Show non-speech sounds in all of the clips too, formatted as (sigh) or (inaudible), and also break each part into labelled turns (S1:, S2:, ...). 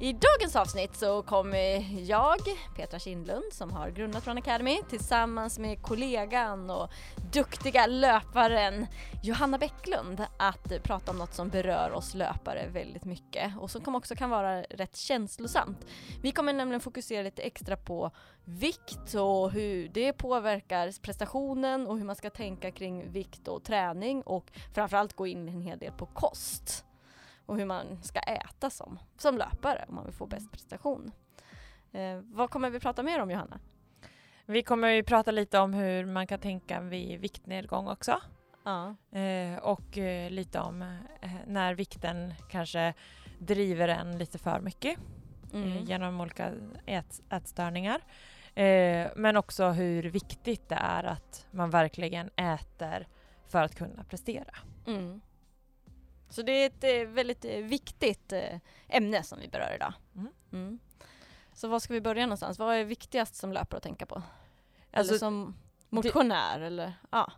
S1: I dagens avsnitt så kommer jag, Petra Kindlund, som har grundat Run Academy, tillsammans med kollegan och duktiga löparen Johanna Bäcklund att prata om något som berör oss löpare väldigt mycket och som också kan vara rätt känslosamt. Vi kommer nämligen fokusera lite extra på vikt och hur det påverkar prestationen och hur man ska tänka kring vikt och träning och framförallt gå in en hel del på kost och hur man ska äta som, som löpare om man vill få bäst prestation. Eh, vad kommer vi prata mer om Johanna?
S2: Vi kommer ju prata lite om hur man kan tänka vid viktnedgång också.
S1: Ja.
S2: Eh, och eh, lite om eh, när vikten kanske driver en lite för mycket
S1: Mm.
S2: eh, genom olika ät, ätstörningar. Eh, men också hur viktigt det är att man verkligen äter för att kunna prestera.
S1: Mm. Så det är ett eh, väldigt eh, viktigt eh, ämne som vi berör idag.
S2: Mm.
S1: Mm. Så var ska vi börja någonstans? Vad är viktigast som löpare att tänka på?
S2: Alltså,
S1: eller som motionär eller ja.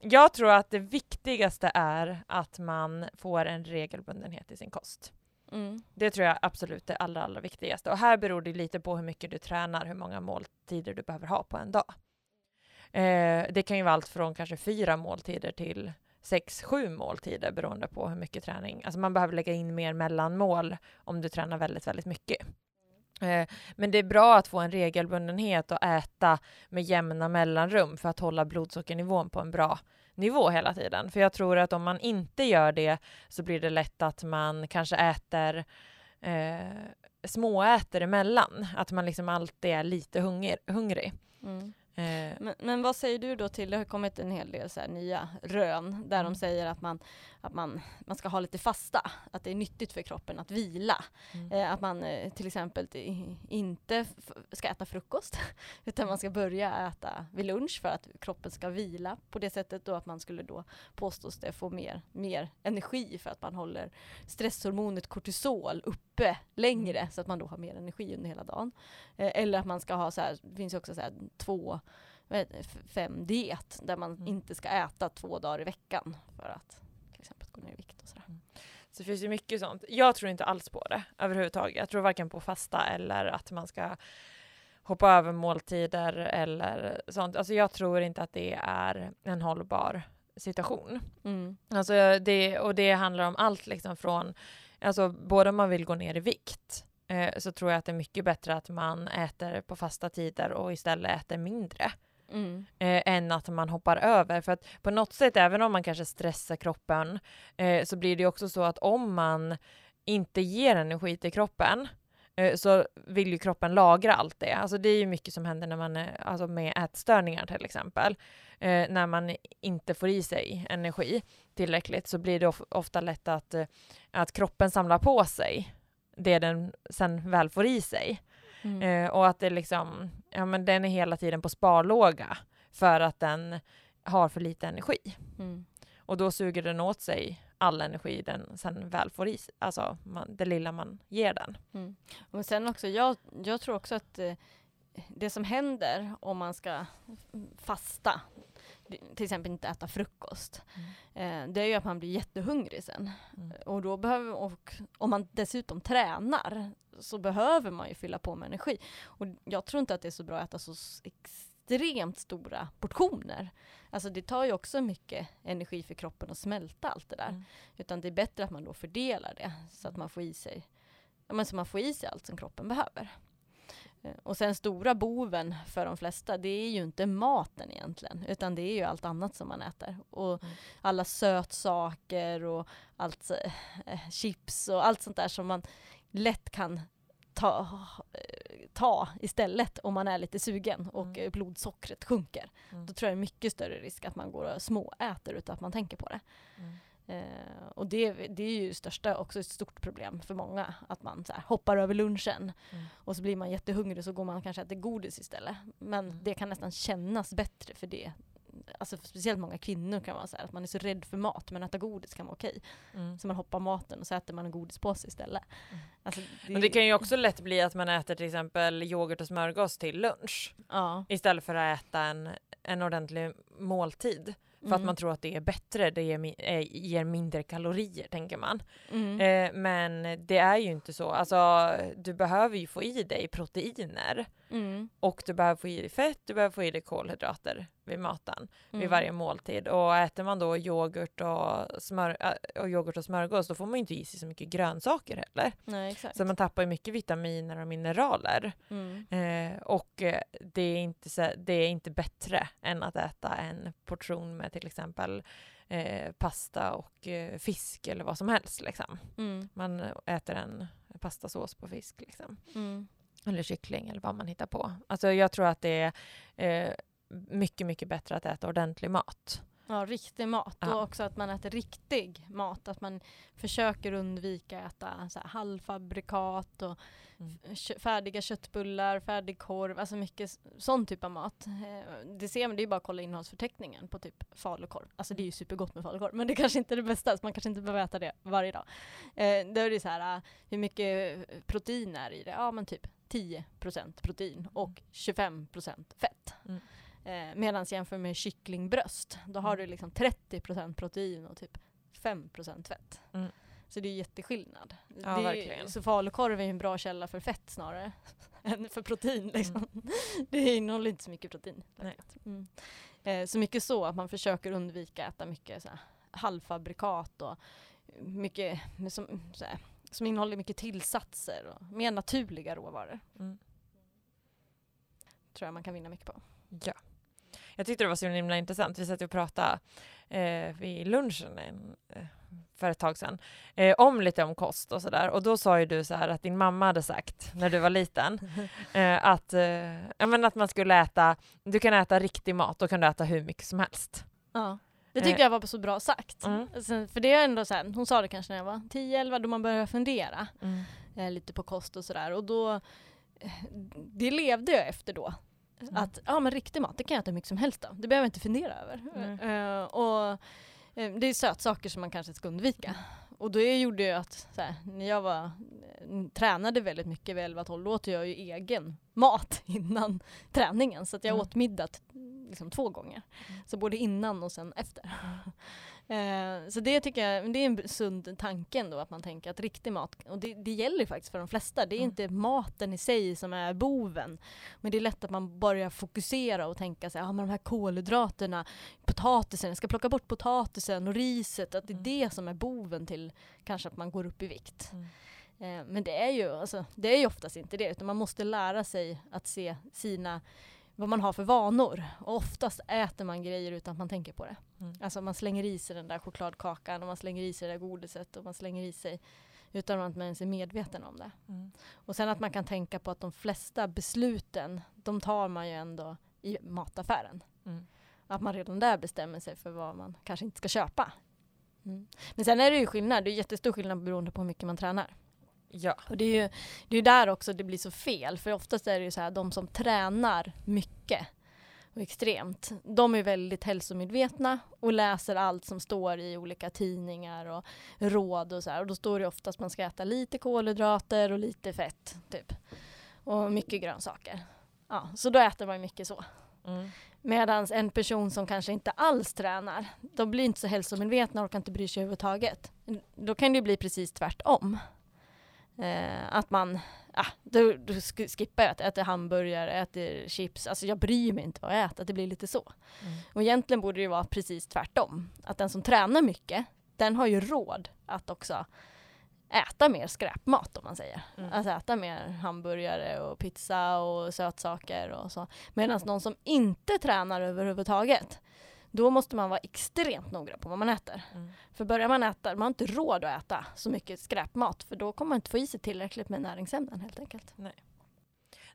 S2: Jag tror att det viktigaste är att man får en regelbundenhet i sin kost.
S1: Mm.
S2: Det tror jag absolut är allra, allra viktigaste. Och här beror det lite på hur mycket du tränar, hur många måltider du behöver ha på en dag. Eh, det kan ju vara allt från kanske fyra måltider till sex, sju måltider beroende på hur mycket träning. Alltså man behöver lägga in mer mellanmål om du tränar väldigt, väldigt mycket. Eh, men det är bra att få en regelbundenhet och äta med jämna mellanrum för att hålla blodsockernivån på en bra nivå hela tiden. För jag tror att om man inte gör det så blir det lätt att man kanske äter eh, småäter emellan. Att man liksom alltid är lite hunger, hungrig.
S1: Mm.
S2: Eh,
S1: Men, men vad säger du då till, det har kommit en hel del så nya rön där
S2: Mm.
S1: de säger att, man, att man, man ska ha lite fasta, att det är nyttigt för kroppen att vila.
S2: mm.
S1: Eh, att man eh, till exempel inte ska äta frukost (laughs) utan man ska börja äta vid lunch för att kroppen ska vila på det sättet då att man skulle då påstås det få mer, mer energi för att man håller stresshormonet kortisol uppe längre så att man då har mer energi under hela dagen. Eh, eller att man ska ha så här, det finns också så här två fem diet där man
S2: Mm.
S1: inte ska äta två dagar i veckan för att exempel gå ner i vikt och sådär.
S2: Så det finns ju mycket sånt. Jag tror inte alls på det överhuvudtaget. Jag tror varken på fasta eller att man ska hoppa över måltider eller sånt. Alltså jag tror inte att det är en hållbar situation.
S1: Mm.
S2: Alltså det, och det handlar om allt liksom från, alltså både om man vill gå ner i vikt eh, så tror jag att det är mycket bättre att man äter på fasta tider och istället äter mindre
S1: Mm.
S2: eh, än att man hoppar över. För att på något sätt, även om man kanske stressar kroppen, eh, så blir det också så att om man inte ger energi till kroppen eh, så vill ju kroppen lagra allt det. Alltså det är ju mycket som händer när man är, alltså med ätstörningar till exempel. Eh, när man inte får i sig energi tillräckligt så blir det of- ofta lätt att, eh, att kroppen samlar på sig det den sen väl får i sig.
S1: Mm.
S2: Eh, och att det liksom, ja men den är hela tiden på sparlåga för att den har för lite energi.
S1: Mm.
S2: Och då suger den åt sig all energi den sen väl får i sig, alltså man, det lilla man ger den.
S1: Mm. Och sen också, jag, jag tror också att eh, det som händer om man ska fasta, till exempel inte äta frukost, eh, det är ju att man blir jättehungrig sen.
S2: Mm.
S1: Och, då behöver, och om man dessutom tränar så behöver man ju fylla på med energi. Och jag tror inte att det är så bra att äta så extremt stora portioner. Alltså det tar ju också mycket energi för kroppen att smälta allt det där.
S2: Mm.
S1: Utan det är bättre att man då fördelar det så att man får i sig, ja, men så man får i sig allt som kroppen behöver. Eh, Och sen stora boven för de flesta, det är ju inte maten egentligen, utan det är ju allt annat som man äter. Och
S2: Mm.
S1: alla sötsaker och allt eh, chips och allt sånt där som man lätt kan ta, ta istället om man är lite sugen och
S2: Mm.
S1: blodsockret sjunker.
S2: Mm.
S1: Då tror jag det är mycket större risk att man går och småäter utan att man tänker på det.
S2: Mm.
S1: Eh, och det, det är ju största, också ett stort problem för många, att man så här, hoppar över lunchen
S2: Mm.
S1: och så blir man jättehungrig så går man kanske och äter godis istället. Men
S2: Mm.
S1: det kan nästan kännas bättre för det, alltså speciellt många kvinnor kan vara så här, att man är så rädd för mat, men äta godis kan vara okej.
S2: Mm.
S1: Så man hoppar maten och så äter man en godispåse istället.
S2: Mm.
S1: Alltså,
S2: Men det kan ju också lätt bli att man äter till exempel yoghurt och smörgås till lunch
S1: ja.
S2: istället för att äta en, en ordentlig måltid. För att
S1: Mm.
S2: man tror att det är bättre, det ger, eh, ger mindre kalorier tänker man.
S1: Mm.
S2: Eh, men det är ju inte så. Alltså, du behöver ju få i dig proteiner
S1: Mm.
S2: och du behöver få i dig fett, du behöver få i dig kolhydrater vid maten, vid
S1: Mm.
S2: varje måltid. Och äter man då yoghurt och, smör, äh, och yoghurt och smörgås då får man ju inte i sig så mycket grönsaker heller.
S1: Nej.
S2: Så man tappar ju mycket vitaminer och mineraler.
S1: Mm.
S2: Eh, och eh, det är, inte det är inte bättre än att äta en portion med till exempel eh, pasta och eh, fisk eller vad som helst. Liksom.
S1: Mm.
S2: Man äter en pastasås på fisk liksom.
S1: Mm.
S2: eller kyckling eller vad man hittar på. Alltså jag tror att det är eh, mycket, mycket bättre att äta ordentlig mat.
S1: Ja, riktig mat.
S2: Ja.
S1: Och också att man äter riktig mat. Att man försöker undvika att äta så här halvfabrikat och
S2: Mm.
S1: färdiga köttbullar, färdig korv, alltså mycket sån typ av mat. Eh, Det ser man, det är bara att kolla innehållsförteckningen på typ falukorv. Alltså det är ju supergott med falukorv, men det kanske inte är det bästa, så man kanske inte behöver äta det varje dag. Eh, Då är det så här, eh, hur mycket protein är i det? Ja men typ 10% protein och 25% fett.
S2: Mm.
S1: Eh, Medan jämför med kycklingbröst, då har
S2: Mm.
S1: du liksom 30% protein och typ 5% fett.
S2: Mm.
S1: Så det är jätteskillnad.
S2: Ja,
S1: det är. Så falukorv är en bra källa för fett snarare (laughs) än för protein. Liksom.
S2: Mm.
S1: Det innehåller inte så mycket protein. Mm. Eh, så mycket så att man försöker undvika att äta mycket så här, halvfabrikat och mycket som, så här, som innehåller mycket tillsatser och mer naturliga råvaror.
S2: Mm.
S1: Tror jag man kan vinna mycket på.
S2: Ja. Jag tyckte det var så himla intressant. Vi satt och pratade eh, vid lunchen en, eh, för ett tag sedan eh, om lite om kost och sådär. Och då sa ju du så här att din mamma hade sagt när du var liten (laughs) eh, att, eh, ja, men att man skulle äta, du kan äta riktig mat, då kan du äta hur mycket som helst.
S1: Ja. Det tyckte
S2: Eh.
S1: jag var så bra sagt.
S2: Mm.
S1: Alltså, för det är ändå så här, hon sa det kanske när jag var 10-11 då man började fundera.
S2: Mm.
S1: eh, lite på kost och sådär. Och då, eh, det levde jag efter då.
S2: Mm.
S1: Att ja men riktig mat, det kan jag äta hur mycket som helst av. Det behöver jag inte fundera över.
S2: Mm.
S1: Eh, och eh, det är sötsaker som man kanske ska undvika. Och det gjorde ju att här, när jag var, eh, tränade väldigt mycket vid 11-12 då åt jag ju egen mat (laughs) innan träningen. Så jag
S2: Mm.
S1: åt middag liksom två gånger.
S2: Mm.
S1: Så både innan och sen efter. (laughs) Eh, så det tycker jag, det är en sund tanke ändå att man tänker att riktig mat, och det, det gäller faktiskt för de flesta, det är
S2: Mm.
S1: inte maten i sig som är boven. Men det är lätt att man börjar fokusera och tänka sig, ja men de här kolhydraterna, potatisen, jag ska plocka bort potatisen och riset, att det är
S2: Mm.
S1: det som är boven till kanske att man går upp i vikt.
S2: Mm.
S1: Eh, men det är ju alltså, det är ju oftast inte det, utan man måste lära sig att se sina vad man har för vanor. Och oftast äter man grejer utan att man tänker på det.
S2: Mm.
S1: Alltså man slänger i sig den där chokladkakan och man slänger i sig det där godiset och man slänger i sig utan att man ens är medveten om det.
S2: Mm.
S1: Och sen att man kan tänka på att de flesta besluten, de tar man ju ändå i mataffären.
S2: Mm.
S1: Att man redan där bestämmer sig för vad man kanske inte ska köpa. Mm. Men sen är det ju skillnad, det är jättestor skillnad beroende på hur mycket man tränar.
S2: Ja.
S1: Och det är ju det är där också det blir så fel, för oftast är det ju så här, de som tränar mycket och extremt, de är väldigt hälsomedvetna och läser allt som står i olika tidningar och råd och så här. Och då står det oftast att man ska äta lite kolhydrater och lite fett, typ. Och mycket grönsaker. Ja, så då äter man mycket så.
S2: Mm.
S1: Medan en person som kanske inte alls tränar, de blir inte så hälsomedvetna och kan inte bry sig överhuvudtaget. Då kan det ju bli precis tvärtom. Eh, att man, ah, då, då sk- skippar jag att äta hamburgare, äter chips, alltså jag bryr mig inte vad jag äter, att det blir lite så.
S2: Mm.
S1: Och egentligen borde det vara precis tvärtom. Att den som tränar mycket, den har ju råd att också äta mer skräpmat om man säger.
S2: Mm.
S1: Alltså äta mer hamburgare och pizza och sötsaker och så. Medan någon som inte tränar överhuvudtaget, då måste man vara extremt noga på vad man äter.
S2: Mm.
S1: För börjar man äta, man har inte råd att äta så mycket skräpmat för då kommer man inte få i sig tillräckligt med näringsämnen helt enkelt.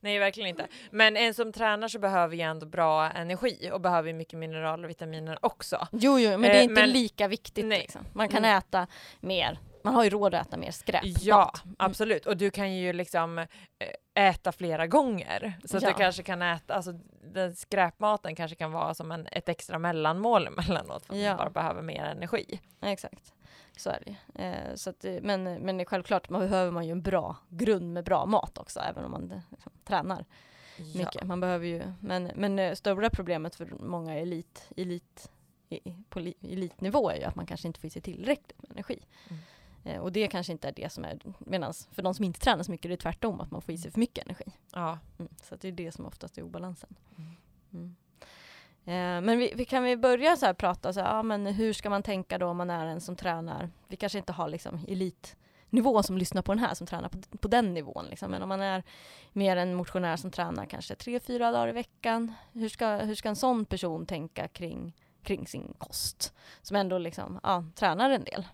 S2: Nej, verkligen inte. Men en som tränar så behöver ju ändå bra energi och behöver mycket mineraler och vitaminer också.
S1: Jo, jo, men det
S2: Eh,
S1: är inte
S2: men-
S1: lika viktigt.
S2: Nej.
S1: Liksom. Man kan
S2: Mm.
S1: äta mer Man har ju råd att äta mer skräp.
S2: Ja, absolut. Och du kan ju liksom eh, äta flera gånger. Så att
S1: Ja.
S2: du kanske kan äta, alltså den skräpmaten kanske kan vara som en, ett extra mellanmål (laughs) emellanåt för att
S1: Ja.
S2: man bara behöver mer energi.
S1: Exakt. Så är det. Eh, så att, det- men, men självklart man behöver man ju en bra grund med bra mat också, även om man eh, liksom, tränar mycket. Man behöver ju, men, men eh, stora problemet för många elit, elit, i- på li- elitnivå är ju att man kanske inte får i sig tillräckligt med energi.
S2: Mm.
S1: Eh, och det kanske inte är det som är, medan för de som inte tränar så mycket är det tvärtom, att man får i sig för mycket energi.
S2: Ja.
S1: Mm. Så det är det som oftast är obalansen.
S2: Mm.
S1: Mm. Eh, men vi, vi kan vi börja så här prata, så här, ja, men hur ska man tänka då om man är en som tränar, vi kanske inte har liksom elitnivå som lyssnar på den här som tränar på, på den nivån liksom. men om man är mer en motionär som tränar kanske tre, fyra dagar i veckan, hur ska, hur ska en sån person tänka kring, kring sin kost? Som ändå liksom, ja, tränar en del.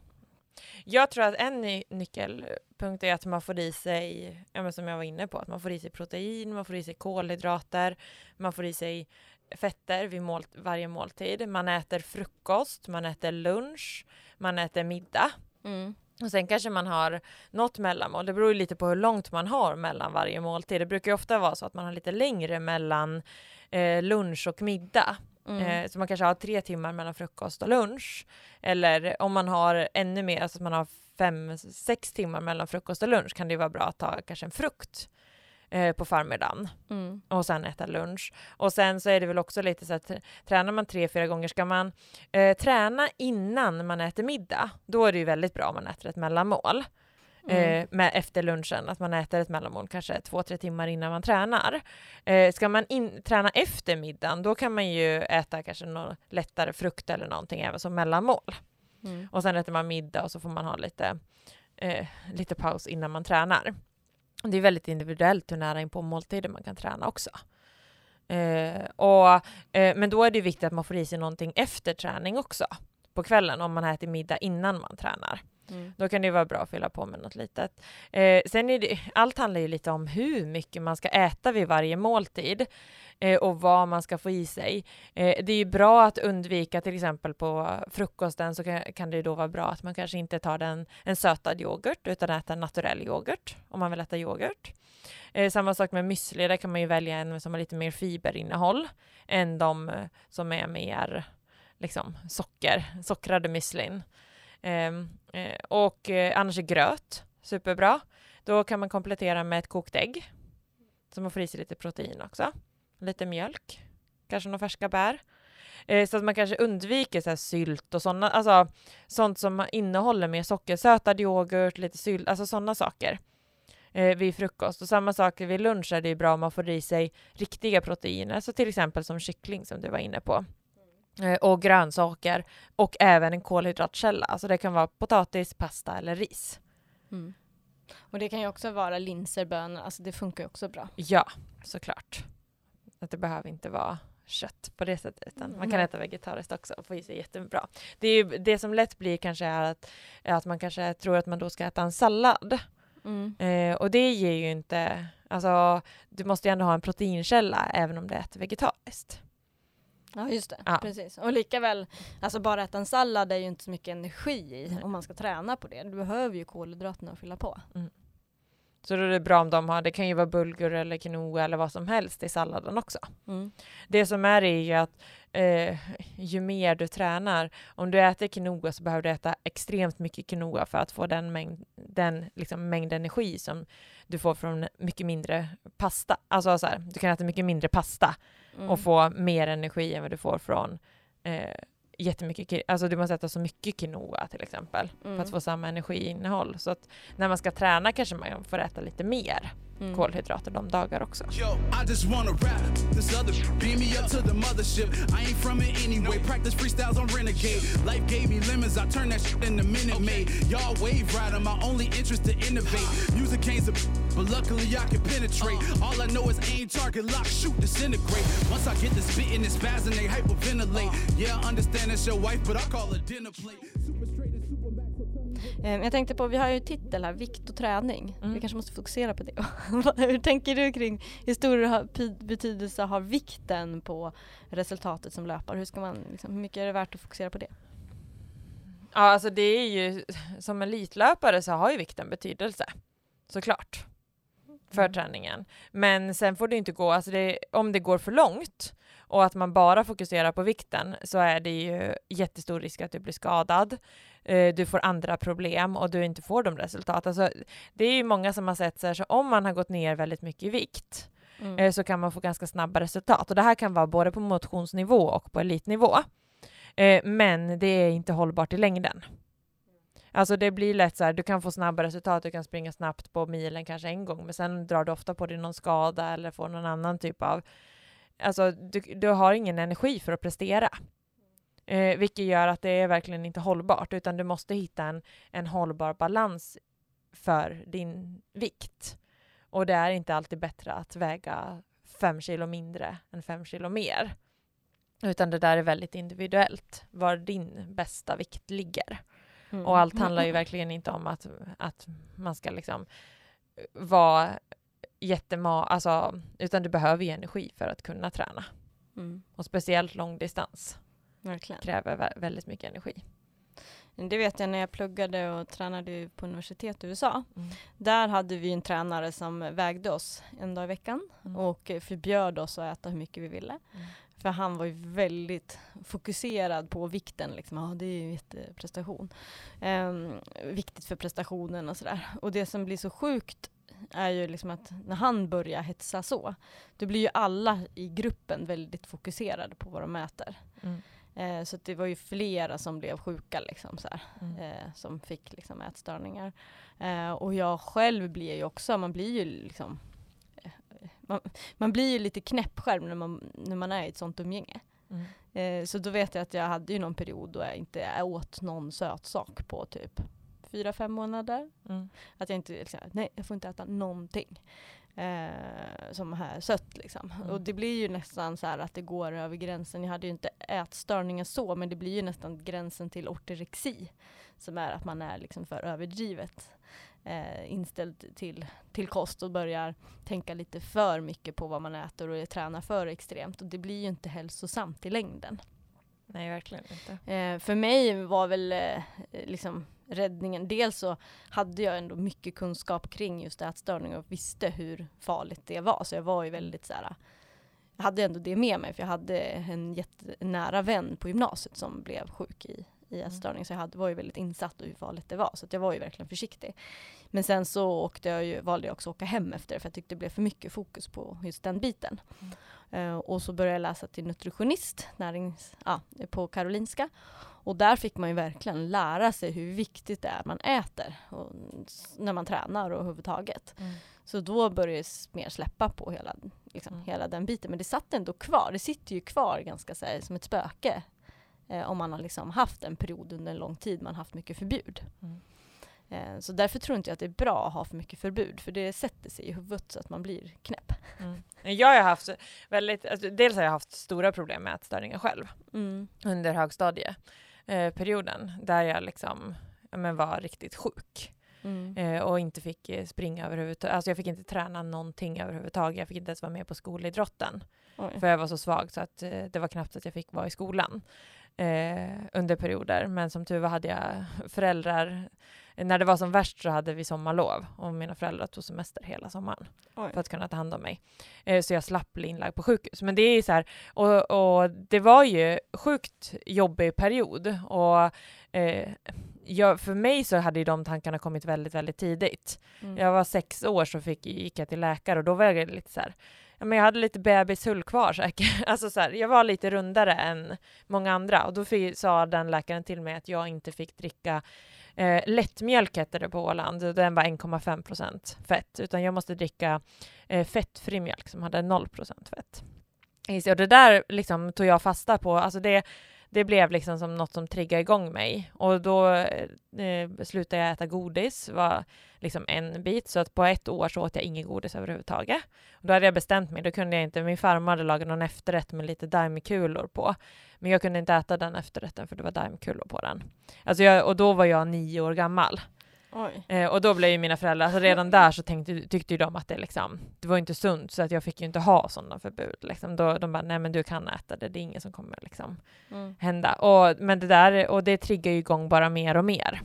S2: Jag tror att en ny nyckelpunkt är att man får i sig, ja, men som jag var inne på, att man får i sig protein, man får i sig kolhydrater, man får i sig fetter vid mål, varje måltid. Man äter frukost, man äter lunch, man äter middag.
S1: Mm.
S2: Och sen kanske man har något mellanmål. Det beror ju lite på hur långt man har mellan varje måltid. Det brukar ju ofta vara så att man har lite längre mellan eh, lunch och middag.
S1: Mm.
S2: Eh, så man kanske har tre timmar mellan frukost och lunch. Eller om man har ännu mer, alltså att man har fem, sex timmar mellan frukost och lunch kan det ju vara bra att ta kanske en frukt eh, på förmiddagen
S1: Mm.
S2: och sen äta lunch. Och sen så är det väl också lite så att tränar man tre, fyra gånger, ska man eh, träna innan man äter middag, då är det ju väldigt bra om man äter ett mellanmål.
S1: Mm.
S2: Eh, med efter lunchen, att man äter ett mellanmål kanske två, tre timmar innan man tränar. Eh, ska man in, träna efter middagen, då kan man ju äta kanske någon lättare frukt eller någonting även som mellanmål.
S1: Mm.
S2: Och sen äter man middag och så får man ha lite, eh, lite paus innan man tränar. Det är väldigt individuellt hur nära in på måltider man kan träna också. Eh, och, eh, men då är det viktigt att man får i sig någonting efter träning också på kvällen om man ätit middag innan man tränar.
S1: Mm.
S2: Då kan det vara bra att fylla på med något litet. Eh, sen är det, allt handlar ju lite om hur mycket man ska äta vid varje måltid eh, och vad man ska få i sig. Eh, det är ju bra att undvika, till exempel på frukosten så kan, kan det ju då vara bra att man kanske inte tar den, en sötad yoghurt utan äter en naturell yoghurt om man vill äta yoghurt. Eh, samma sak med müsli, där kan man ju välja en som har lite mer fiberinnehåll än de som är mer liksom, socker, sockrade müslin. Ehm, eh, och eh, annars är gröt superbra. Då kan man komplettera med ett kokt ägg. Så man får i sig lite protein också. Lite mjölk. Kanske några färska bär. Eh, så att man kanske undviker så här sylt och sådana, alltså sånt som innehåller mer socker. Sötad yoghurt, lite sylt, alltså sådana saker. Eh, vid frukost. Och samma sak vid lunch är det ju bra om man får i sig riktiga proteiner. Så till exempel som kyckling som du var inne på. Eh, och grönsaker och även en kolhydratkälla. Alltså det kan vara potatis, pasta eller ris.
S1: Mm. Och det kan ju också vara linser, bönor, alltså det funkar ju också bra.
S2: Ja, såklart. Att det behöver inte vara kött på det sättet, utan man kan äta vegetariskt också och få i sig jättebra. Det, är ju, det som lätt blir kanske är att, är att man kanske tror att man då ska äta en sallad.
S1: Mm.
S2: Eh, och det ger ju inte, alltså du måste ju ändå ha en proteinkälla även om du äter vegetariskt.
S1: Ja just det,
S2: Ja.
S1: precis. Och lika väl, alltså bara äta en sallad är ju inte så mycket energi i om man ska träna på det. Du behöver ju kolhydraterna att fylla på.
S2: Så då är det bra om de har, det kan ju vara bulgur eller quinoa eller vad som helst i salladen också.
S1: Mm.
S2: Det som är är ju att eh, ju mer du tränar, om du äter quinoa så behöver du äta extremt mycket quinoa för att få den mängd, den liksom mängd energi som du får från mycket mindre pasta. Alltså så här, du kan äta mycket mindre pasta
S1: Mm.
S2: och få mer energi än vad du får från eh, jättemycket, alltså du måste äta så mycket quinoa till exempel för
S1: Mm.
S2: att få samma energiinnehåll. Så att när man ska träna kanske man får äta lite mer
S1: Mm.
S2: kolhydrater de dagar också.
S3: Yo, I just wanna rap. This other beam me up to the mothership. I ain't from it anyway. Practice freestyles on Renegade. Life gave me lemons. I turned that shit into Minute Maid. Y'all wave rider. My only interest to innovate. Music ain't a but luckily I can penetrate. All I know is aim, target, lock, shoot, disintegrate. Once I get this spit in this spaz and they hyperventilate. Yeah, I understand that's your wife, but I call her dinner plate.
S1: Jag tänkte på, vi har ju titel här, vikt och träning.
S2: Mm.
S1: Vi kanske måste fokusera på det. (laughs) Hur tänker du kring hur stor betydelse har vikten på resultatet som löpare? Hur, ska man, liksom, hur mycket är det värt att fokusera på det?
S2: Ja, alltså det är ju som elitlöpare så har ju vikten betydelse såklart för
S1: Mm.
S2: träningen. Men sen får det inte gå, alltså det, om det går för långt och att man bara fokuserar på vikten så är det ju jättestor risk att du blir skadad. Eh, du får andra problem och du inte får de resultat. Alltså, det är ju många som har sett så här, så om man har gått ner väldigt mycket i vikt
S1: Mm.
S2: eh, så kan man få ganska snabba resultat. Och det här kan vara både på motionsnivå och på elitnivå. Eh, men det är inte hållbart i längden. Alltså det blir lätt så här, du kan få snabba resultat, du kan springa snabbt på milen kanske en gång, men sen drar du ofta på dig någon skada eller får någon annan typ av... Alltså du, du har ingen energi för att prestera. Eh, vilket gör att det är verkligen inte hållbart, utan du måste hitta en, en hållbar balans för din vikt. Och det är inte alltid bättre att väga fem kilo mindre än fem kilo mer. Utan det där är väldigt individuellt, var din bästa vikt ligger.
S1: Mm.
S2: Och allt handlar ju verkligen inte om att, att man ska liksom vara jättema... Alltså, utan du behöver ju energi för att kunna träna.
S1: Mm.
S2: Och speciellt långdistans kräver vä- väldigt mycket energi.
S1: Det vet jag när jag pluggade och tränade på universitet i USA.
S2: Mm.
S1: Där hade vi en tränare som vägde oss en dag i veckan
S2: Mm.
S1: och förbjöd oss att äta hur mycket vi ville.
S2: Mm.
S1: För han var ju väldigt fokuserad på vikten. Liksom. Ja, det är ju jätteprestation. Ehm, viktigt för prestationen och sådär. Och det som blir så sjukt är ju liksom att när han börjar hetsa så, då blir ju alla i gruppen väldigt fokuserade på vad de äter.
S2: Mm.
S1: Eh, så det var ju flera som blev sjuka liksom, så här,
S2: Mm.
S1: eh, som fick liksom, ätstörningar. Eh, och jag själv blir ju också, man blir ju liksom eh, man, man blir ju lite knäpp själv när man, när man är i ett sånt umgänge.
S2: Mm.
S1: Eh, så då vet jag att jag hade ju någon period då jag inte åt någon söt sak på typ fyra, fem månader.
S2: Mm.
S1: Att jag inte, liksom, nej jag får inte äta någonting. Eh, som här sött liksom.
S2: Mm.
S1: Och det blir ju nästan så här att det går över gränsen. Jag hade ju inte ätstörningar så, men det blir ju nästan gränsen till ortorexi. Som är att man är liksom för överdrivet eh, inställd till, till kost och börjar tänka lite för mycket på vad man äter och tränar för extremt. Och det blir ju inte hälsosamt i längden.
S2: Nej, verkligen inte.
S1: Eh, för mig var väl eh, liksom räddningen, dels så hade jag ändå mycket kunskap kring just ätstörning och visste hur farligt det var. Så jag var ju väldigt så här, jag hade ändå det med mig för jag hade en jättenära vän på gymnasiet som blev sjuk i, i ätstörning. Så jag hade, var ju väldigt insatt i hur farligt det var. Så jag var ju verkligen försiktig. Men sen så åkte jag ju, valde jag också att åka hem efter det för jag tyckte det blev för mycket fokus på just den biten. Eh, och så började jag läsa till nutritionist närings, ja, på Karolinska. Och där fick man ju verkligen lära sig hur viktigt det är man äter och, när man tränar och överhuvudtaget.
S2: Mm.
S1: Så då började jag mer släppa på hela, liksom,
S2: Mm.
S1: hela den biten. Men det satt ändå kvar. Det sitter ju kvar ganska så här, som ett spöke. Eh, om man har liksom haft en period under en lång tid man haft mycket förbud.
S2: Mm.
S1: Eh, så därför tror inte jag att det är bra att ha för mycket förbud. För det sätter sig i huvudet så att man blir knäpp.
S2: Mm. Jag har haft väldigt, alltså, dels har jag haft stora problem med ätstörningar själv
S1: Mm.
S2: Under högstadieperioden där jag liksom ja, men var riktigt sjuk
S1: Mm.
S2: eh, och inte fick eh, springa överhuvudtaget. Alltså jag fick inte träna någonting överhuvudtaget. Jag fick inte ens vara med på skolidrotten
S1: Oj.
S2: för jag var så svag så att eh, det var knappt att jag fick vara i skolan eh, under perioder. Men som tur var hade jag föräldrar. När det var som värst så hade vi sommarlov och mina föräldrar tog semester hela sommaren
S1: Oj.
S2: för att kunna ta hand om mig. Eh, så jag slapp bli inlagd på sjukhus. Men det är så här, och, och det var ju sjukt jobbig period och eh, jag, för mig så hade ju de tankarna kommit väldigt, väldigt tidigt.
S1: Mm.
S2: Jag var sex år så fick, gick jag till läkare och då var jag lite så här, ja, men jag hade lite bebishull kvar säkert. (laughs) Alltså så här, jag var lite rundare än många andra och då fick, sa den läkaren till mig att jag inte fick dricka eh, lättmjölk hette det på Åland, den var 1,5 procent fett, utan jag måste dricka eh, fettfri mjölk som hade 0 procent fett. Och det där liksom tog jag fasta på, alltså det, det blev liksom som något som triggade igång mig och då eh, slutade jag äta godis, var liksom en bit, så att på ett år så åt jag inget godis överhuvudtaget. Och då hade jag bestämt mig, då kunde jag inte, min farmor hade lagat någon efterrätt med lite daimkulor på, men jag kunde inte äta den efterrätten för det var daimkulor på den. Alltså jag, och då var jag nio år gammal. Eh, och då blev ju mina föräldrar, alltså redan där så tänkte, tyckte ju de att det liksom, det var inte sunt så att jag fick ju inte ha sådana förbud. Liksom. Då, de bara, nej men du kan äta det, det är inget som kommer liksom
S1: Mm.
S2: hända. Och, men det där, och det triggar ju igång bara mer och mer.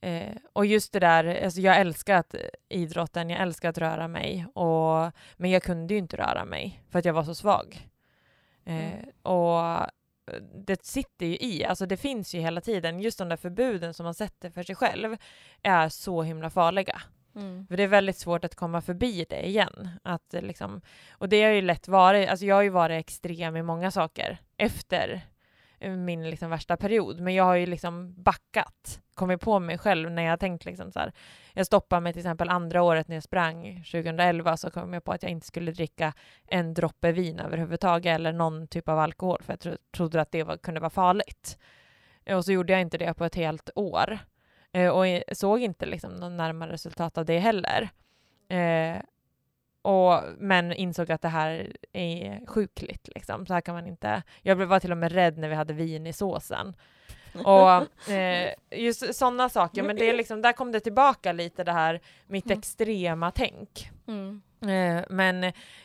S2: Eh, och just det där, alltså jag älskar att, idrotten, jag älskar att röra mig, och, men jag kunde ju inte röra mig för att jag var så svag. Eh,
S1: Mm.
S2: och det sitter ju i, alltså det finns ju hela tiden, just de där förbuden som man sätter för sig själv är så himla farliga.
S1: Mm.
S2: För det är väldigt svårt att komma förbi det igen. Att eh, liksom, och det har ju lätt varit, alltså jag har ju varit extrem i många saker efter min liksom värsta period, men jag har ju liksom backat, kommit på mig själv när jag har tänkt liksom så här, jag stoppade mig till exempel andra året när jag sprang 2011 så kom jag på att jag inte skulle dricka en droppe vin överhuvudtaget eller någon typ av alkohol för jag tro, trodde att det var, kunde vara farligt. Eh, och så gjorde jag inte det på ett helt år. Eh, och jag såg inte liksom någon närmare resultat av det heller. Eh, och, men insåg att det här är sjukligt. Liksom. Så här kan man inte... Jag blev- var till och med rädd när vi hade vin i såsen. Och (laughs) eh, just sådana saker, men det är liksom, där kom det tillbaka lite det här mitt
S1: Mm.
S2: extrema tänk.
S1: Mm.
S2: Eh, men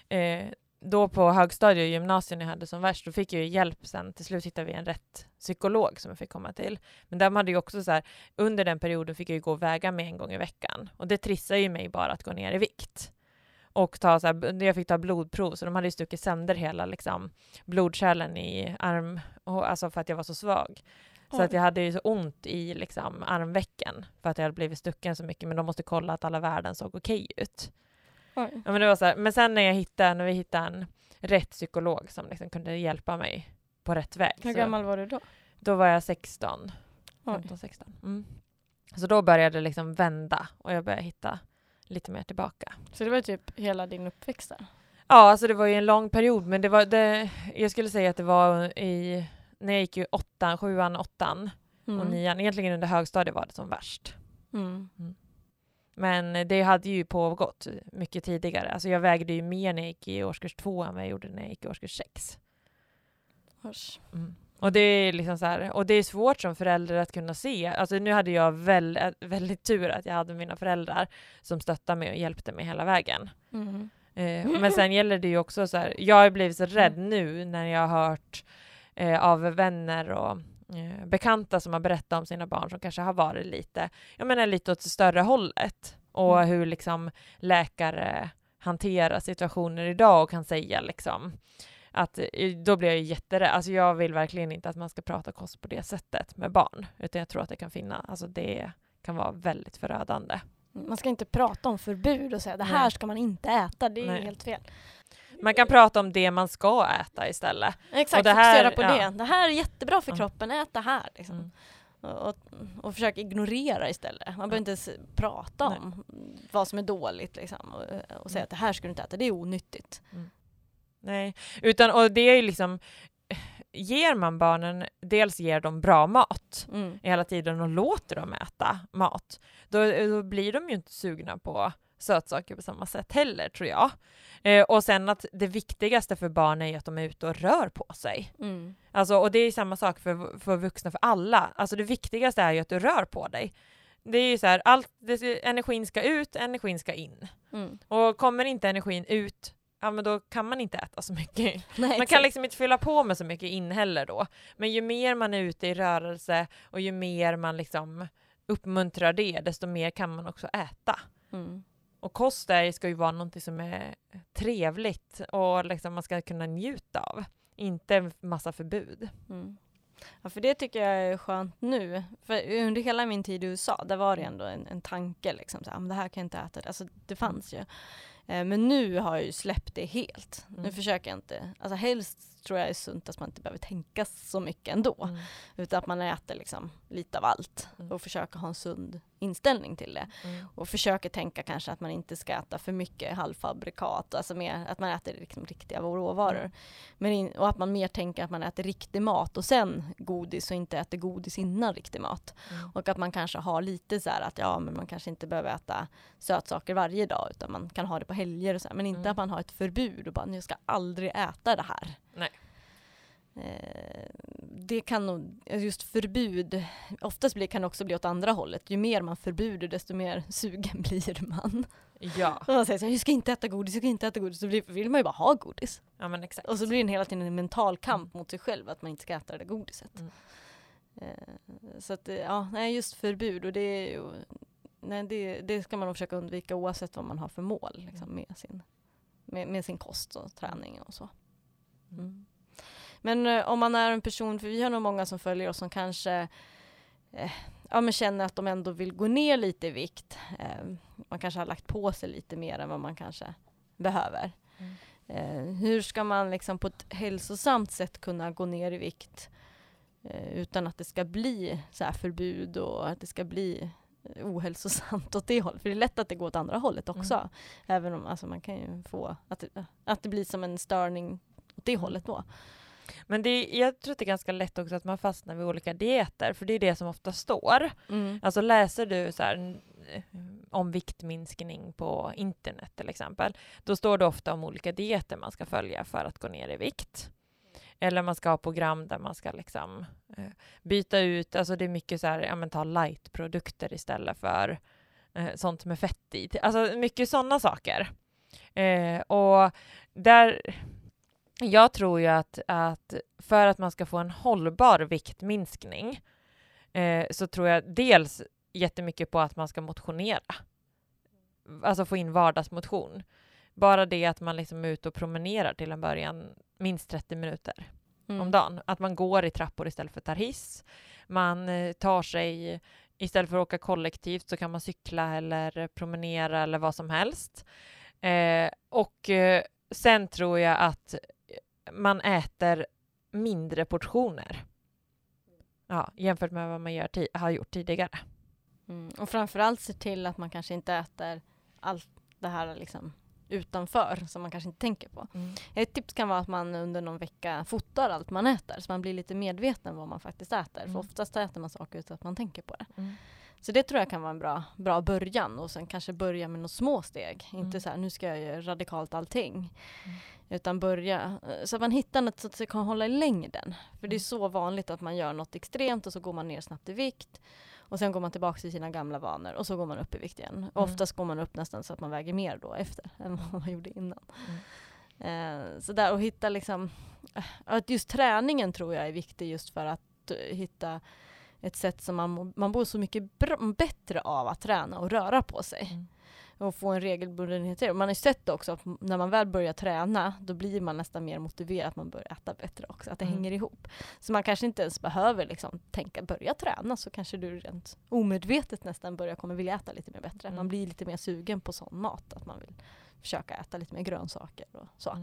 S2: eh, då på högstadiet och gymnasiet när jag hade som värst, då fick jag ju hjälp sen. Till slut hittade vi en rätt psykolog som jag fick komma till. Men de hade ju också så här, under den perioden fick jag ju gå och väga mig en gång i veckan. Och det trissade ju mig bara att gå ner i vikt. Och ta så här, jag fick ta blodprov, så de hade ju stuckit sönder hela liksom, blodkärlen i arm, och, alltså för att jag var så svag. Så att jag hade ju så ont i liksom, armvecken för att jag hade blivit stucken så mycket, men de måste kolla att alla värden såg okej ut.
S1: Oj.
S2: Ja, men, det var så här, men sen när jag hittade, när vi hittade en rätt psykolog som liksom kunde hjälpa mig på rätt väg.
S1: Hur
S2: så
S1: gammal var du då?
S2: Då var jag 16,
S1: Oj.
S2: 15, 16. Mm. Så då började det liksom vända och jag började hitta lite mer tillbaka.
S1: Så det var typ hela din uppväxt där?
S2: Ja, alltså det var ju en lång period, men det var det, jag skulle säga att det var i, när jag gick ju åttan, sjuan, åttan och
S1: Mm.
S2: nian, egentligen under högstadiet var det som värst.
S1: Mm.
S2: Men det hade ju pågått mycket tidigare. Alltså jag vägde ju mer när jag gick i årskurs två än vad jag gjorde när jag gick i årskurs sex. Mm. Och det är liksom så här, och det är svårt som förälder att kunna se. Alltså nu hade jag väl, väldigt tur att jag hade mina föräldrar som stöttade mig och hjälpte mig hela vägen.
S1: Mm.
S2: Eh, men sen gäller det ju också så här, jag har blivit så rädd nu när jag har hört eh, av vänner och eh, bekanta som har berättat om sina barn som kanske har varit lite, jag menar lite åt det större hållet och
S1: Mm.
S2: hur liksom läkare hanterar situationer idag och kan säga liksom att eh, då blir jag ju jätterädd. Alltså jag vill verkligen inte att man ska prata kost på det sättet med barn, utan jag tror att det kan finnas, alltså det kan vara väldigt förödande.
S1: Man ska inte prata om förbud och säga det här
S2: Nej.
S1: ska man inte äta, det är
S2: Nej.
S1: helt fel.
S2: Man kan prata om det man ska äta istället.
S1: Exakt,
S2: Och det här-
S1: fokusera på
S2: ja.
S1: det. Det här är jättebra för
S2: Mm.
S1: kroppen, ät det här. Liksom.
S2: Mm.
S1: Och, och, och försöka ignorera istället. Man behöver inte ens prata
S2: Nej.
S1: om vad som är dåligt liksom, och, och säga
S2: Mm.
S1: att det här ska du inte äta, det är onyttigt.
S2: Nej, utan och det är ju liksom ger man barnen, dels ger de bra mat
S1: Mm.
S2: hela tiden och låter dem äta mat, då, då blir de ju inte sugna på sötsaker på samma sätt heller tror jag. Eh, och sen att det viktigaste för barn är ju att de är ute och rör på sig.
S1: Mm.
S2: Alltså, och det är samma sak för, för vuxna, för alla. Alltså det viktigaste är ju att du rör på dig. Det är ju så här, allt, det, energin ska ut, energin ska in.
S1: Mm.
S2: Och kommer inte energin ut, ja men då kan man inte äta så mycket. (laughs)
S1: Nej,
S2: Man kan liksom inte fylla på med så mycket in heller då. Men ju mer man är ute i rörelse och ju mer man liksom uppmuntrar det, desto mer kan man också äta.
S1: Mm.
S2: Och kost är, ska ju vara något som är trevligt och liksom man ska kunna njuta av. Inte massa förbud.
S1: Mm. Ja, för det tycker jag är skönt nu. För under hela min tid i USA, där var det ändå en, en tanke liksom, så här, "Ah, men det här kan jag inte äta. Alltså det fanns ju. Eh, Men nu har jag ju släppt det helt. Nu
S2: Mm.
S1: försöker jag inte, alltså helst tror jag är sunt att man inte behöver tänka så mycket ändå.
S2: Mm.
S1: Utan att man äter liksom lite av allt
S2: Mm.
S1: och försöker ha en sund inställning till det.
S2: Mm.
S1: Och försöker tänka kanske att man inte ska äta för mycket halvfabrikat, alltså mer, att man äter liksom riktiga råvaror.
S2: Mm.
S1: Men in, och att man mer tänker att man äter riktig mat och sen godis och inte äter godis innan riktig mat.
S2: Mm.
S1: Och att man kanske har lite så här att ja, men man kanske inte behöver äta sötsaker varje dag utan man kan ha det på helger och så här. Men inte
S2: Mm.
S1: att man har ett förbud och bara nu ska jag aldrig äta det här.
S2: Nej.
S1: Eh, det kan nog, just förbud, oftast blir, kan det också bli åt andra hållet. Ju mer man förbjuder desto mer (laughs) sugen blir man.
S2: Ja.
S1: Och man säger så här, jag ska inte äta godis, jag ska inte äta godis, så blir- vill man ju bara ha godis.
S2: ja, men exakt.
S1: Och så blir det hela tiden en mental kamp mot sig själv att man inte ska äta det där godiset.
S2: Mm.
S1: Eh, Så att, eh, ja, nej just förbud och det är ju, nej det, det ska man försöka undvika oavsett vad man har för mål liksom,
S2: Mm.
S1: med, sin, med, med sin kost och träning och så.
S2: Mm.
S1: Mm. Men eh, om man är en person, för vi har nog många som följer oss som kanske eh, ja, men känner att de ändå vill gå ner lite i vikt. Eh, man kanske har lagt på sig lite mer än vad man kanske behöver.
S2: Mm.
S1: Eh, hur ska man liksom på ett hälsosamt sätt kunna gå ner i vikt eh, utan att det ska bli så här förbud och att det ska bli eh, ohälsosamt åt det hållet. För det är lätt att det går åt andra hållet också.
S2: Mm.
S1: Även om alltså, man kan ju få att det, att det blir som en störning åt det hållet då.
S2: Men det, är- jag tror att det är ganska lätt också att man fastnar vid olika dieter, för det är det som ofta står. Alltså läser du så här, eh, om viktminskning på internet till exempel, då står det ofta om olika dieter man ska följa för att gå ner i vikt. Eller man ska ha program där man ska liksom eh, byta ut, alltså det är mycket så här, ja men ta light-produkter istället för eh, sånt med fett i. Alltså mycket sådana saker. Eh, och där, jag tror ju att, att för att man ska få en hållbar viktminskning eh, så tror jag dels jättemycket på att man ska motionera. Alltså få in vardagsmotion. Bara det att man liksom är ute och promenerar till en början minst 30 minuter
S1: Mm.
S2: om dagen. Att man går i trappor istället för tar hiss. Man eh, tar sig, istället för att åka kollektivt så kan man cykla eller promenera eller vad som helst. Eh, och eh, sen tror jag att man äter mindre portioner. Ja, jämfört med vad man gör har gjort tidigare.
S1: Mm. Och framförallt se till att man kanske inte äter allt det här liksom utanför som man kanske inte tänker på. Ett tips kan vara att man under någon vecka fotar allt man äter så man blir lite medveten vad man faktiskt äter.
S2: Mm.
S1: För oftast äter man saker utan att man tänker på det.
S2: Mm.
S1: Så det tror jag kan vara en bra, bra början och sen kanske börja med några små steg.
S2: Mm.
S1: Inte så här, nu ska jag göra radikalt allting.
S2: Mm.
S1: Utan börja, eh, så att man hittar något så att det kan hålla i längden. För det är
S2: Mm.
S1: så vanligt att man gör något extremt och så går man ner snabbt i vikt. Och sen går man tillbaka till sina gamla vanor och så går man upp i vikt igen.
S2: Mm.
S1: Oftast går man upp nästan så att man väger mer då efter (laughs) än vad man gjorde innan.
S2: Mm.
S1: Eh, så där och hitta liksom, eh, att just träningen tror jag är viktig just för att eh, hitta ett sätt som man, man mår så mycket bra, bättre av att träna och röra på sig.
S2: Mm.
S1: Och få en regelbundenhet i Man har ju sett också att när man väl börjar träna då blir man nästan mer motiverad att man börjar äta bättre också. Att det
S2: Mm.
S1: hänger ihop. Så man kanske inte ens behöver liksom tänka börja träna så kanske du rent omedvetet nästan börjar kommer vilja äta lite mer bättre.
S2: Mm.
S1: Man blir lite mer sugen på sån mat. Att man vill försöka äta lite mer grönsaker och så.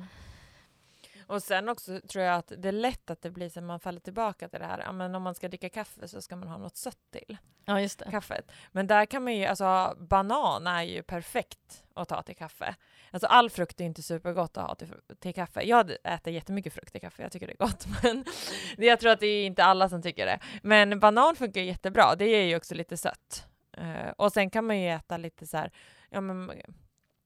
S2: Och sen också tror jag att det är lätt att det blir så att man faller tillbaka till det här, ja, men om man ska dricka kaffe så ska man ha något sött till
S1: Ja just det.
S2: kaffet. Men där kan man ju, alltså banan är ju perfekt att ta till kaffe. Alltså all frukt är inte supergott att ha till, till kaffe. Jag äter jättemycket frukt i kaffe, jag tycker det är gott. (laughs) Men jag tror att det är inte alla som tycker det. Men banan funkar jättebra, det är ju också lite sött. Eh, och sen kan man ju äta lite så här, ja men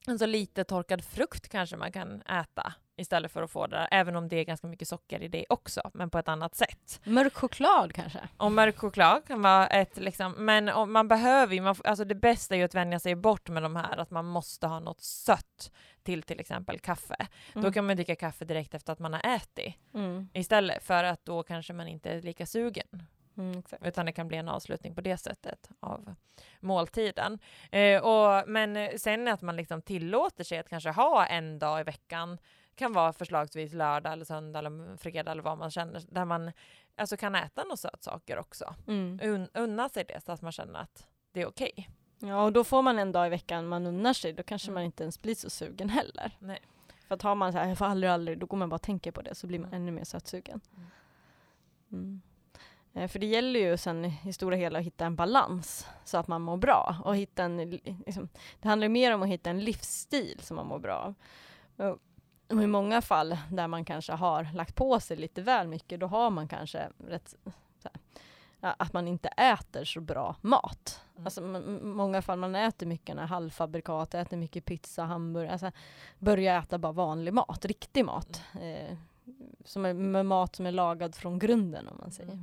S2: alltså lite torkad frukt kanske man kan äta istället för att få det även om det är ganska mycket socker i det också, men på ett annat sätt.
S1: Mörk choklad kanske?
S2: Och mörk choklad kan vara ett liksom, men man behöver ju, man, alltså det bästa är ju att vänja sig bort med de här, att man måste ha något sött till till exempel kaffe. Då kan man dricka kaffe direkt efter att man har ätit
S1: mm.
S2: istället, för att då kanske man inte är lika sugen.
S1: Mm.
S2: Utan det kan bli en avslutning på det sättet av måltiden. Eh, och, men sen att man liksom tillåter sig att kanske ha en dag i veckan, kan vara förslagsvis lördag eller söndag eller fredag eller vad man känner, där man alltså kan äta några sötsaker också.
S1: Mm.
S2: Un, unna sig det så att man känner att det är okej.
S1: Ja, och då får man en dag i veckan man unnar sig, då kanske
S2: Mm.
S1: man inte ens blir så sugen heller.
S2: Nej.
S1: För att har man så här, jag får aldrig, aldrig, då går man bara och tänker på det, så blir man
S2: Mm.
S1: ännu mer sötsugen.
S2: Mm.
S1: Mm. Eh, För det gäller ju sen i stora hela att hitta en balans så att man mår bra. Och hitta en, liksom, det handlar mer om att hitta en livsstil som man mår bra av. Och- Och i många fall där man kanske har lagt på sig lite väl mycket, då har man kanske rätt, här, att man inte äter så bra mat.
S2: Mm.
S1: Alltså, många fall man äter mycket halvfabrikat, äter mycket pizza, hamburgare, alltså börja äta bara vanlig mat, riktig mat. Eh, som är med mat som är lagad från grunden om man säger.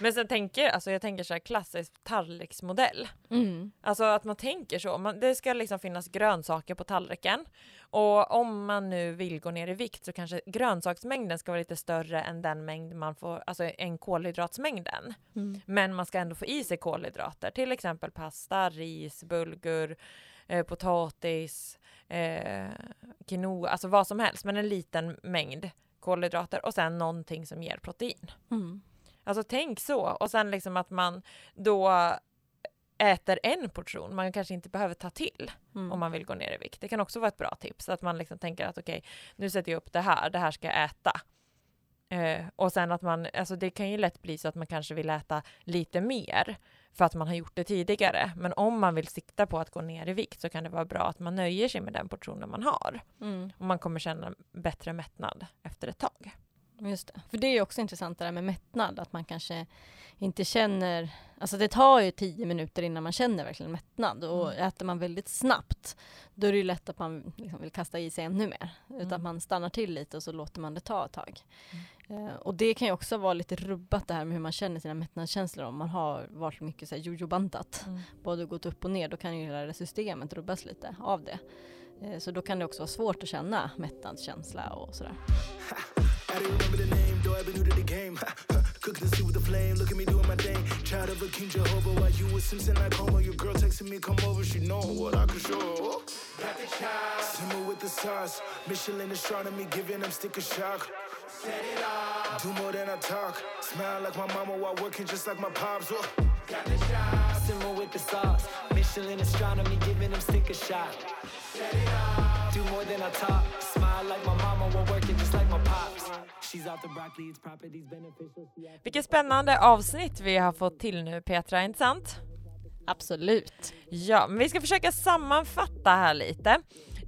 S2: Men sen tänker, alltså jag tänker så här klassisk tallriksmodell.
S1: Mm.
S2: Alltså att man tänker så. Man, det ska liksom finnas grönsaker på tallriken. Och om man nu vill gå ner i vikt så kanske grönsaksmängden ska vara lite större än den mängd man får, alltså en kolhydratsmängden.
S1: Mm.
S2: Men man ska ändå få i sig kolhydrater, till exempel pasta, ris, bulgur, eh, potatis, eh, quinoa, alltså vad som helst, men en liten mängd kolhydrater och sen någonting som ger protein.
S1: Mm.
S2: Alltså tänk så och sen liksom att man då äter en portion, man kanske inte behöver ta till
S1: Mm.
S2: om man vill gå ner i vikt. Det kan också vara ett bra tips, att man liksom tänker att okej, nu sätter jag upp det här, det här ska jag äta. Eh, och sen att man, alltså det kan ju lätt bli så att man kanske vill äta lite mer för att man har gjort det tidigare. Men om man vill sikta på att gå ner i vikt så kan det vara bra att man nöjer sig med den portionen man har.
S1: Mm.
S2: Och man kommer känna bättre mättnad efter ett tag.
S1: Just det. För det är också intressant det där med mättnad, att man kanske inte känner, alltså det tar ju tio minuter innan man känner verkligen mättnad och
S2: Mm.
S1: äter man väldigt snabbt då är det ju lätt att man liksom vill kasta i sig ännu mer. Utan
S2: Mm.
S1: att man stannar till lite och så låter man det ta ett tag. Eh, och det kan ju också vara lite rubbat det här med hur man känner sina mättnadskänslor om man har varit mycket jojo-bantat. Både gått upp och ner, då kan ju hela det systemet rubbas lite av det. Eh, så då kan det också vara svårt att känna mättnadskänsla och sådär.
S4: Remember the name, though I've been new to the game. Cooking the soup with the flame, look at me doing my thing. Child of a King Jehovah, while you was Simpson like Homer. Your girl texting me, come over, she know what I can show. Simmer with the sauce, Michelin astronomy, giving them sticker shock. Do more than I talk. Smile like my mama while working just like my pops. Oh.
S5: Simmer with the sauce. Michelin astronomy giving them sticker shot. Do more than I talk. Smile like my mama while working just like my pops.
S2: Vilket spännande avsnitt vi har fått till nu Petra, inte sant?
S1: Absolut.
S2: Ja, men vi ska försöka sammanfatta här lite.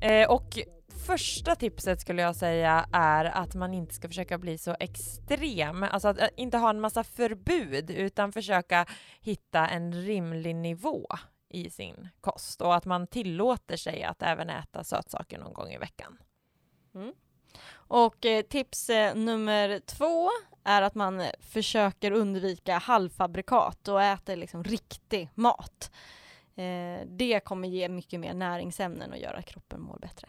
S2: Eh, och första tipset skulle jag säga är att man inte ska försöka bli så extrem, alltså att eh, inte ha en massa förbud utan försöka hitta en rimlig nivå i sin kost och att man tillåter sig att även äta sötsaker någon gång i veckan.
S1: Och eh, tips eh, nummer två är att man eh, försöker undvika halvfabrikat och äter liksom riktig mat. Eh, det kommer ge mycket mer näringsämnen och göra kroppen mår bättre.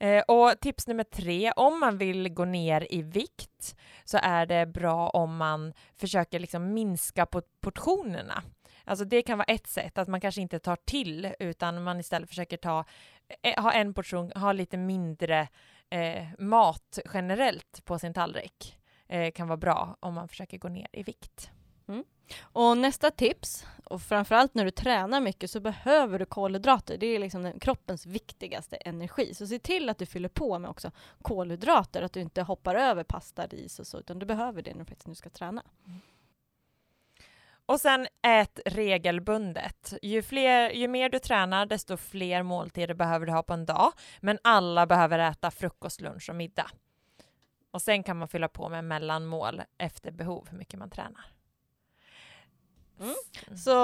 S2: Eh, och tips nummer tre, om man vill gå ner i vikt så är det bra om man försöker liksom minska på portionerna. Alltså det kan vara ett sätt, att man kanske inte tar till utan man istället försöker ta, eh, ha en portion, ha lite mindre eh, mat generellt på sin tallrik. Eh, kan vara bra om man försöker gå ner i vikt.
S1: Och nästa tips, och framförallt när du tränar mycket så behöver du kolhydrater. Det är liksom kroppens viktigaste energi. Så se till att du fyller på med också kolhydrater, att du inte hoppar över pasta, ris och så, utan du behöver det när du ska träna.
S2: Och sen ät regelbundet. Ju, fler, ju mer du tränar, desto fler måltider behöver du ha på en dag. Men alla behöver äta frukost, lunch och middag. Och sen kan man fylla på med mellanmål efter behov, hur mycket man tränar.
S1: Så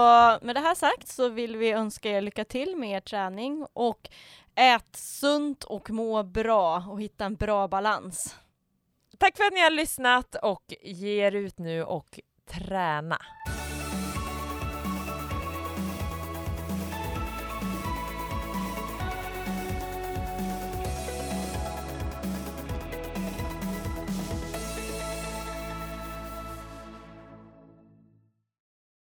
S1: med det här sagt så vill vi önska er lycka till med er träning och ät sunt och må bra och hitta en bra balans.
S2: Tack för att ni har lyssnat och ge er ut nu och träna.